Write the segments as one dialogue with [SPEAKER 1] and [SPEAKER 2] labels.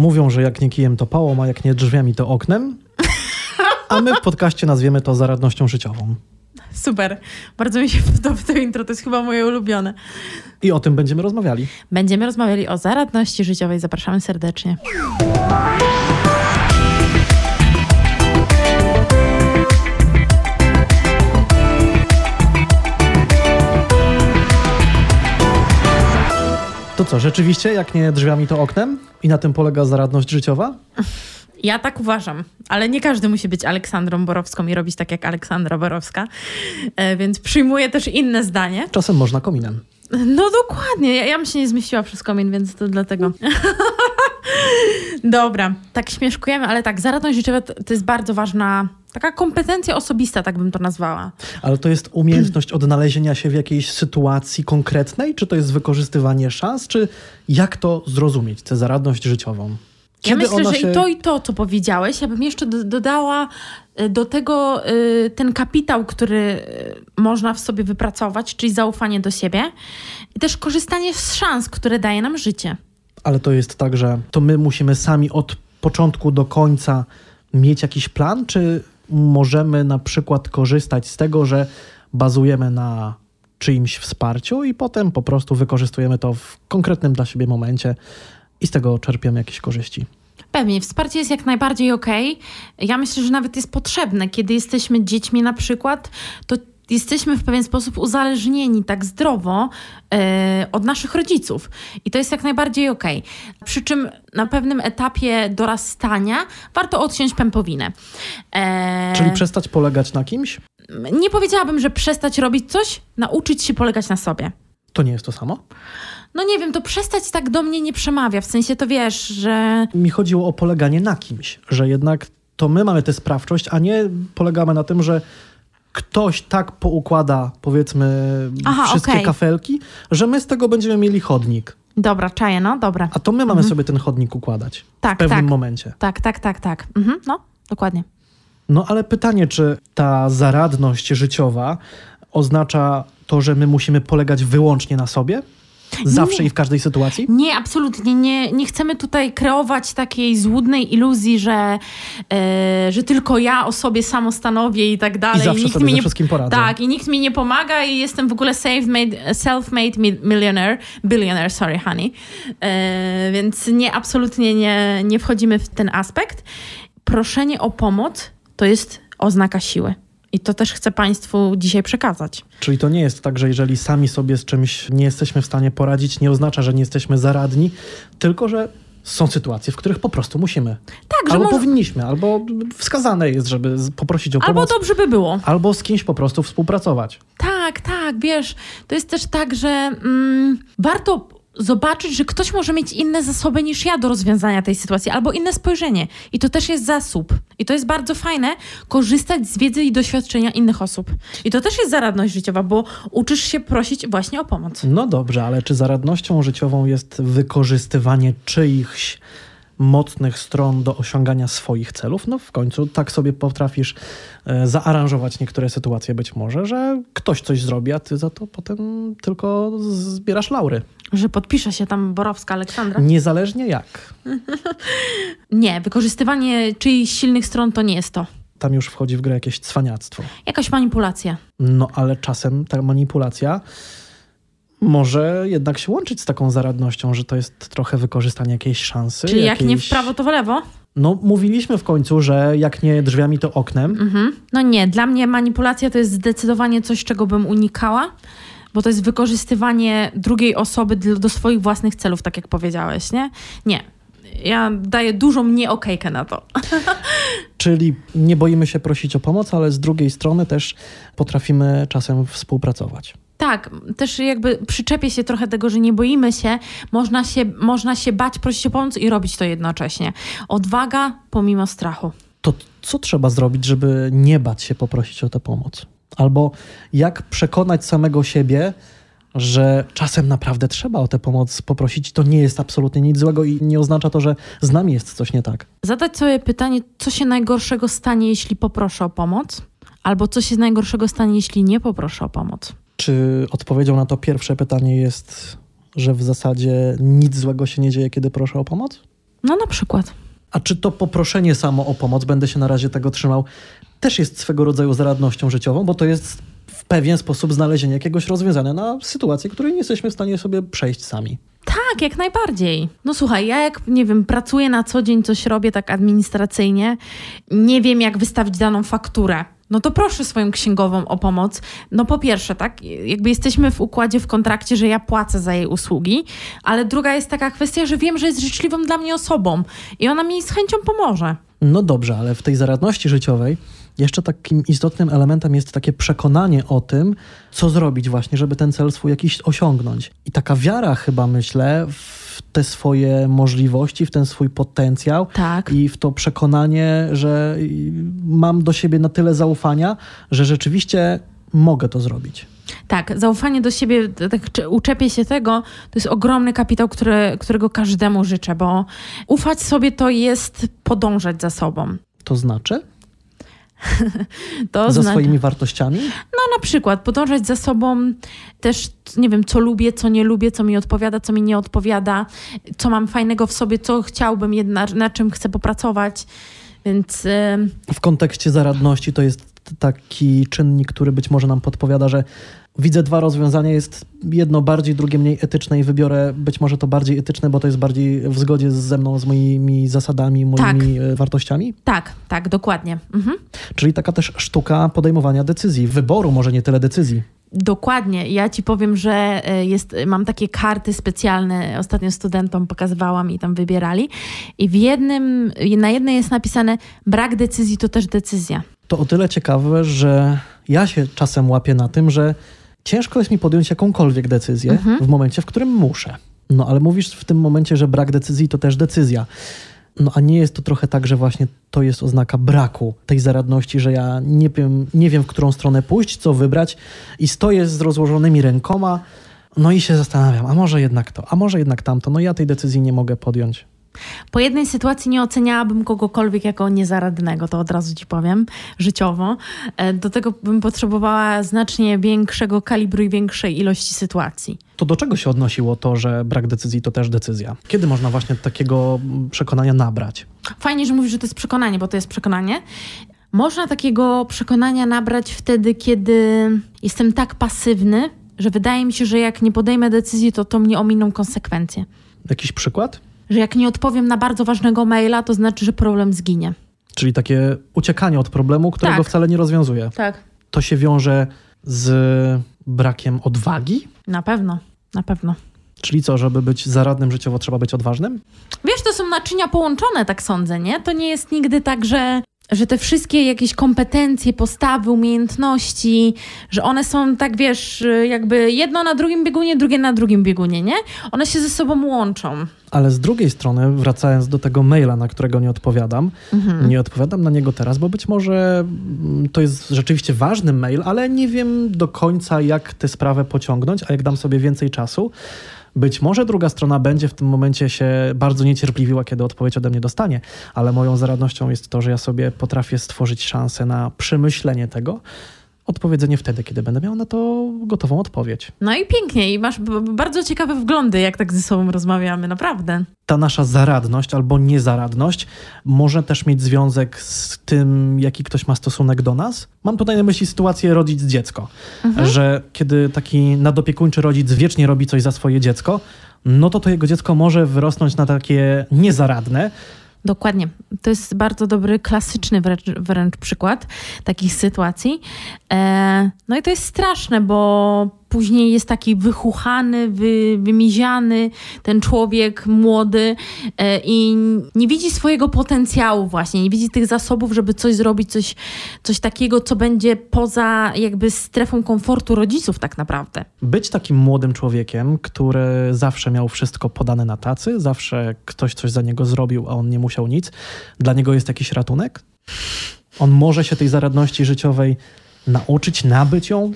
[SPEAKER 1] Mówią, że jak nie kijem to pałą, a jak nie drzwiami to oknem. A my w podcaście nazwiemy to zaradnością życiową.
[SPEAKER 2] Super. Bardzo mi się podoba to intro, to jest chyba moje ulubione.
[SPEAKER 1] I o tym będziemy rozmawiali.
[SPEAKER 2] Będziemy rozmawiali o zaradności życiowej. Zapraszamy serdecznie.
[SPEAKER 1] To co, rzeczywiście, jak nie drzwiami to oknem? I na tym polega zaradność życiowa?
[SPEAKER 2] Ja tak uważam, ale nie każdy musi być Aleksandrą Borowską i robić tak jak Aleksandra Borowska, e, więc przyjmuję też inne zdanie.
[SPEAKER 1] Czasem można kominem.
[SPEAKER 2] No dokładnie, ja, ja bym się nie zmieściła przez komin, więc to dlatego. Dobra, tak śmieszkujemy, ale tak, zaradność życiowa to, to jest bardzo ważna, taka kompetencja osobista, tak bym to nazwała.
[SPEAKER 1] Ale to jest umiejętność odnalezienia się w jakiejś sytuacji konkretnej? Czy to jest wykorzystywanie szans? Czy jak to zrozumieć, tę zaradność życiową?
[SPEAKER 2] Ja myślę, że się... i to, i to, co powiedziałeś, ja bym jeszcze do, dodała y, do tego y, ten kapitał, który y, można w sobie wypracować, czyli zaufanie do siebie i też korzystanie z szans, które daje nam życie.
[SPEAKER 1] Ale to jest tak, że to my musimy sami od początku do końca mieć jakiś plan, czy możemy na przykład korzystać z tego, że bazujemy na czyimś wsparciu i potem po prostu wykorzystujemy to w konkretnym dla siebie momencie i z tego czerpiemy jakieś korzyści.
[SPEAKER 2] Pewnie, wsparcie jest jak najbardziej. Okay. Ja myślę, że nawet jest potrzebne. Kiedy jesteśmy dziećmi na przykład, to jesteśmy w pewien sposób uzależnieni tak zdrowo e, od naszych rodziców. I to jest jak najbardziej okej. Okay. Przy czym na pewnym etapie dorastania warto odciąć pępowinę.
[SPEAKER 1] E, Czyli przestać polegać na kimś?
[SPEAKER 2] Nie powiedziałabym, że przestać robić coś, nauczyć się polegać na sobie.
[SPEAKER 1] To nie jest to samo?
[SPEAKER 2] no nie wiem, to przestać tak do mnie nie przemawia. W sensie to wiesz, że.
[SPEAKER 1] Mi chodziło o poleganie na kimś, że jednak to my mamy tę sprawczość, a nie polegamy na tym, że ktoś tak poukłada, powiedzmy, Aha, wszystkie okay. kafelki, że my z tego będziemy mieli chodnik.
[SPEAKER 2] Dobra, czaję, no, dobra.
[SPEAKER 1] A to my mamy mhm. sobie ten chodnik układać tak, w pewnym
[SPEAKER 2] tak.
[SPEAKER 1] momencie.
[SPEAKER 2] Tak, tak, tak, tak. Mhm, no, dokładnie.
[SPEAKER 1] No ale pytanie, czy ta zaradność życiowa oznacza to, że my musimy polegać wyłącznie na sobie? Zawsze
[SPEAKER 2] nie,
[SPEAKER 1] i w każdej sytuacji?
[SPEAKER 2] Nie, absolutnie. Nie, nie chcemy tutaj kreować takiej złudnej iluzji, że, e, że tylko ja o sobie samo stanowię i tak dalej.
[SPEAKER 1] I zawsze nikt
[SPEAKER 2] sobie
[SPEAKER 1] mi
[SPEAKER 2] nie,
[SPEAKER 1] wszystkim poradzę.
[SPEAKER 2] Tak, i nikt mi nie pomaga i jestem w ogóle self-made millionaire, billionaire, sorry honey. E, więc nie, absolutnie nie, nie wchodzimy w ten aspekt. Proszenie o pomoc to jest oznaka siły. I to też chcę Państwu dzisiaj przekazać.
[SPEAKER 1] Czyli to nie jest tak, że jeżeli sami sobie z czymś nie jesteśmy w stanie poradzić, nie oznacza, że nie jesteśmy zaradni, tylko że są sytuacje, w których po prostu musimy.
[SPEAKER 2] Tak,
[SPEAKER 1] albo
[SPEAKER 2] może...
[SPEAKER 1] powinniśmy, albo wskazane jest, żeby poprosić o pomoc.
[SPEAKER 2] Albo dobrze by było.
[SPEAKER 1] Albo z kimś po prostu współpracować.
[SPEAKER 2] Tak, tak, wiesz, to jest też tak, że mm, warto zobaczyć, że ktoś może mieć inne zasoby niż ja do rozwiązania tej sytuacji, albo inne spojrzenie. I to też jest zasób. I to jest bardzo fajne, korzystać z wiedzy i doświadczenia innych osób. I to też jest zaradność życiowa, bo uczysz się prosić właśnie o pomoc.
[SPEAKER 1] No dobrze, ale czy zaradnością życiową jest wykorzystywanie czyichś mocnych stron do osiągania swoich celów. No w końcu tak sobie potrafisz e, zaaranżować niektóre sytuacje być może, że ktoś coś zrobi, a ty za to potem tylko zbierasz laury.
[SPEAKER 2] Że podpisze się tam Borowska Aleksandra?
[SPEAKER 1] Niezależnie jak.
[SPEAKER 2] nie, wykorzystywanie czyichś silnych stron to nie jest to.
[SPEAKER 1] Tam już wchodzi w grę jakieś cwaniactwo.
[SPEAKER 2] Jakaś manipulacja.
[SPEAKER 1] No ale czasem ta manipulacja może jednak się łączyć z taką zaradnością, że to jest trochę wykorzystanie jakiejś szansy.
[SPEAKER 2] Czyli
[SPEAKER 1] jakiejś...
[SPEAKER 2] jak nie w prawo, to w lewo?
[SPEAKER 1] No, mówiliśmy w końcu, że jak nie drzwiami, to oknem. Mhm.
[SPEAKER 2] No nie, dla mnie manipulacja to jest zdecydowanie coś, czego bym unikała, bo to jest wykorzystywanie drugiej osoby do, do swoich własnych celów, tak jak powiedziałeś, nie? Nie. Ja daję dużą nieokejkę na to.
[SPEAKER 1] Czyli nie boimy się prosić o pomoc, ale z drugiej strony też potrafimy czasem współpracować.
[SPEAKER 2] Tak, też jakby przyczepię się trochę tego, że nie boimy się, można się, można się bać, prosić o pomoc i robić to jednocześnie. Odwaga pomimo strachu.
[SPEAKER 1] To co trzeba zrobić, żeby nie bać się poprosić o tę pomoc? Albo jak przekonać samego siebie, że czasem naprawdę trzeba o tę pomoc poprosić, to nie jest absolutnie nic złego i nie oznacza to, że z nami jest coś nie tak.
[SPEAKER 2] Zadać sobie pytanie, co się najgorszego stanie, jeśli poproszę o pomoc, albo co się najgorszego stanie, jeśli nie poproszę o pomoc.
[SPEAKER 1] Czy odpowiedzią na to pierwsze pytanie jest, że w zasadzie nic złego się nie dzieje, kiedy proszę o pomoc?
[SPEAKER 2] No na przykład.
[SPEAKER 1] A czy to poproszenie samo o pomoc, będę się na razie tego trzymał, też jest swego rodzaju zaradnością życiową, bo to jest w pewien sposób znalezienie jakiegoś rozwiązania na sytuację, której nie jesteśmy w stanie sobie przejść sami.
[SPEAKER 2] Tak, jak najbardziej. No słuchaj, ja jak, nie wiem, pracuję na co dzień, coś robię tak administracyjnie, nie wiem jak wystawić daną fakturę. No to proszę swoją księgową o pomoc. No po pierwsze, tak, jakby jesteśmy w układzie, w kontrakcie, że ja płacę za jej usługi, ale druga jest taka kwestia, że wiem, że jest życzliwą dla mnie osobą i ona mi z chęcią pomoże.
[SPEAKER 1] No dobrze, ale w tej zaradności życiowej jeszcze takim istotnym elementem jest takie przekonanie o tym, co zrobić właśnie, żeby ten cel swój jakiś osiągnąć. I taka wiara chyba, myślę, w te swoje możliwości, w ten swój potencjał
[SPEAKER 2] Tak.
[SPEAKER 1] i w to przekonanie, że mam do siebie na tyle zaufania, że rzeczywiście mogę to zrobić.
[SPEAKER 2] Tak, zaufanie do siebie, tak uczepię się tego, to jest ogromny kapitał, który, którego każdemu życzę, bo ufać sobie to jest podążać za sobą.
[SPEAKER 1] To znaczy?
[SPEAKER 2] To
[SPEAKER 1] Za swoimi wartościami?
[SPEAKER 2] No na przykład podążać za sobą też, nie wiem, co lubię, co nie lubię, co mi odpowiada, co mi nie odpowiada, co mam fajnego w sobie, co chciałbym, jedna, na czym chcę popracować. Więc em,
[SPEAKER 1] W kontekście zaradności to jest taki czynnik, który być może nam podpowiada, że widzę dwa rozwiązania, jest jedno bardziej, drugie mniej etyczne i wybiorę być może to bardziej etyczne, bo to jest bardziej w zgodzie ze mną, z moimi zasadami, moimi e, wartościami.
[SPEAKER 2] tak, tak, dokładnie. Mhm.
[SPEAKER 1] Czyli taka też sztuka podejmowania decyzji, wyboru, może nie tyle decyzji.
[SPEAKER 2] Dokładnie. Ja ci powiem, że e, jest, mam takie karty specjalne, ostatnio studentom pokazywałam i tam wybierali. I w jednym, na jednej jest napisane brak decyzji to też decyzja.
[SPEAKER 1] To o tyle ciekawe, że ja się czasem łapię na tym, że ciężko jest mi podjąć jakąkolwiek decyzję w momencie, w którym muszę. No ale mówisz w tym momencie, że brak decyzji to też decyzja. No a nie jest to trochę tak, że właśnie to jest oznaka braku tej zaradności, że ja nie wiem, nie wiem w którą stronę pójść, co wybrać i stoję z rozłożonymi rękoma, no i się zastanawiam, a może jednak to, a może jednak tamto, no ja tej decyzji nie mogę podjąć.
[SPEAKER 2] Po jednej sytuacji nie oceniałabym kogokolwiek jako niezaradnego, to od razu ci powiem, życiowo. E, Do tego bym potrzebowała znacznie większego kalibru i większej ilości sytuacji.
[SPEAKER 1] To do czego się odnosiło to, że brak decyzji to też decyzja? Kiedy można właśnie takiego mm, przekonania nabrać?
[SPEAKER 2] Fajnie, że mówisz, że to jest przekonanie, bo to jest przekonanie. Można takiego przekonania nabrać wtedy, kiedy jestem tak pasywny, że wydaje mi się, że jak nie podejmę decyzji, to to mnie ominą konsekwencje.
[SPEAKER 1] Jakiś przykład?
[SPEAKER 2] Że jak nie odpowiem na bardzo ważnego maila, to znaczy, że problem zginie.
[SPEAKER 1] Czyli takie uciekanie od problemu, którego
[SPEAKER 2] Tak.
[SPEAKER 1] wcale nie rozwiązuje.
[SPEAKER 2] Tak.
[SPEAKER 1] To się wiąże z brakiem odwagi?
[SPEAKER 2] Na pewno, na pewno.
[SPEAKER 1] Czyli co, żeby być zaradnym życiowo trzeba być odważnym?
[SPEAKER 2] Wiesz, to są naczynia połączone, tak sądzę, nie? To nie jest nigdy tak, że, że te wszystkie jakieś kompetencje, postawy, umiejętności, że one są tak, wiesz, jakby jedno na drugim biegunie, drugie na drugim biegunie, nie? One się ze sobą łączą.
[SPEAKER 1] Ale z drugiej strony, wracając do tego maila, na którego nie odpowiadam, nie odpowiadam na niego teraz, bo być może mm, to jest rzeczywiście ważny mail, ale nie wiem do końca, jak tę sprawę pociągnąć, a jak dam sobie więcej czasu, być może druga strona będzie w tym momencie się bardzo niecierpliwiła, kiedy odpowiedź ode mnie dostanie, ale moją zaradnością jest to, że ja sobie potrafię stworzyć szansę na przemyślenie tego, odpowiedzenie wtedy, kiedy będę miał na to gotową odpowiedź.
[SPEAKER 2] No i pięknie, i masz bardzo ciekawe wglądy, jak tak ze sobą rozmawiamy, naprawdę.
[SPEAKER 1] ta nasza zaradność albo niezaradność może też mieć związek z tym, jaki ktoś ma stosunek do nas. Mam tutaj na myśli sytuację rodzic-dziecko, że kiedy taki nadopiekuńczy rodzic wiecznie robi coś za swoje dziecko, no to to jego dziecko może wyrosnąć na takie niezaradne,
[SPEAKER 2] Dokładnie. To jest bardzo dobry, klasyczny wręcz, wręcz przykład takich sytuacji. E, no i to jest straszne, bo później jest taki wychuchany, wy, wymiziany ten człowiek młody e, i nie widzi swojego potencjału właśnie, nie widzi tych zasobów, żeby coś zrobić, coś, coś takiego, co będzie poza jakby strefą komfortu rodziców tak naprawdę.
[SPEAKER 1] być takim młodym człowiekiem, który zawsze miał wszystko podane na tacy, zawsze ktoś coś za niego zrobił, a on nie musiał nic, dla niego jest jakiś ratunek? On może się tej zaradności życiowej nauczyć, nabyć ją?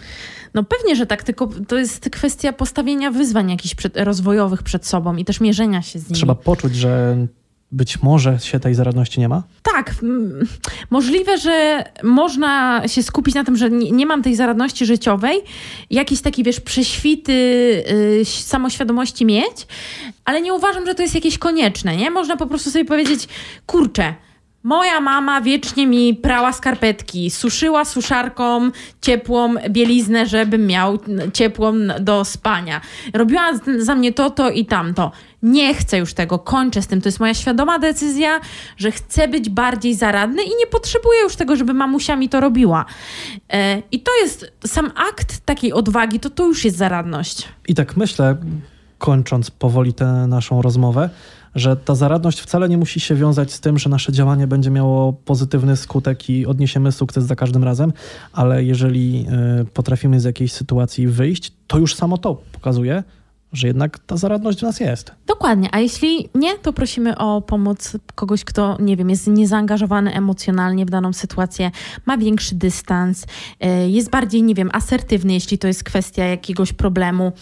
[SPEAKER 2] No pewnie, że tak, tylko to jest kwestia postawienia wyzwań jakichś przed, rozwojowych przed sobą i też mierzenia się z nimi.
[SPEAKER 1] Trzeba poczuć, że być może się tej zaradności nie ma?
[SPEAKER 2] tak, możliwe, że można się skupić na tym, że nie, nie mam tej zaradności życiowej, jakieś takie, wiesz, prześwity yy, samoświadomości mieć, ale nie uważam, że to jest jakieś konieczne, nie? Można po prostu sobie powiedzieć, kurczę, Moja mama wiecznie mi prała skarpetki, suszyła suszarką ciepłą bieliznę, żebym miał ciepłą do spania. Robiła za mnie to, to i tamto. Nie chcę już tego, kończę z tym. To jest moja świadoma decyzja, że chcę być bardziej zaradny i nie potrzebuję już tego, żeby mamusia mi to robiła. E, I to jest sam akt takiej odwagi, to to już jest zaradność.
[SPEAKER 1] I tak myślę, kończąc powoli tę naszą rozmowę, że ta zaradność wcale nie musi się wiązać z tym, że nasze działanie będzie miało pozytywny skutek i odniesiemy sukces za każdym razem, ale jeżeli y, potrafimy z jakiejś sytuacji wyjść, to już samo to pokazuje, że jednak ta zaradność w nas jest.
[SPEAKER 2] Dokładnie, a jeśli nie, to prosimy o pomoc kogoś, kto, nie wiem, jest niezaangażowany emocjonalnie w daną sytuację, ma większy dystans, e, jest bardziej, nie wiem, asertywny, jeśli to jest kwestia jakiegoś problemu.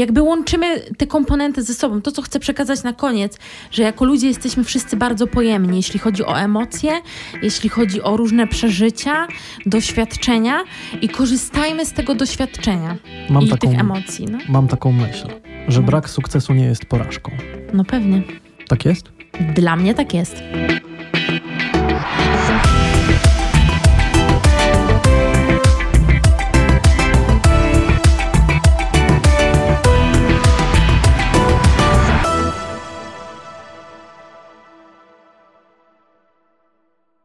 [SPEAKER 2] Jakby łączymy te komponenty ze sobą. To, co chcę przekazać na koniec, że jako ludzie jesteśmy wszyscy bardzo pojemni, jeśli chodzi o emocje, jeśli chodzi o różne przeżycia, doświadczenia i korzystajmy z tego doświadczenia mam i taką, tych emocji. No.
[SPEAKER 1] Mam taką myśl, że brak sukcesu nie jest porażką.
[SPEAKER 2] No pewnie.
[SPEAKER 1] Tak jest?
[SPEAKER 2] Dla mnie tak jest.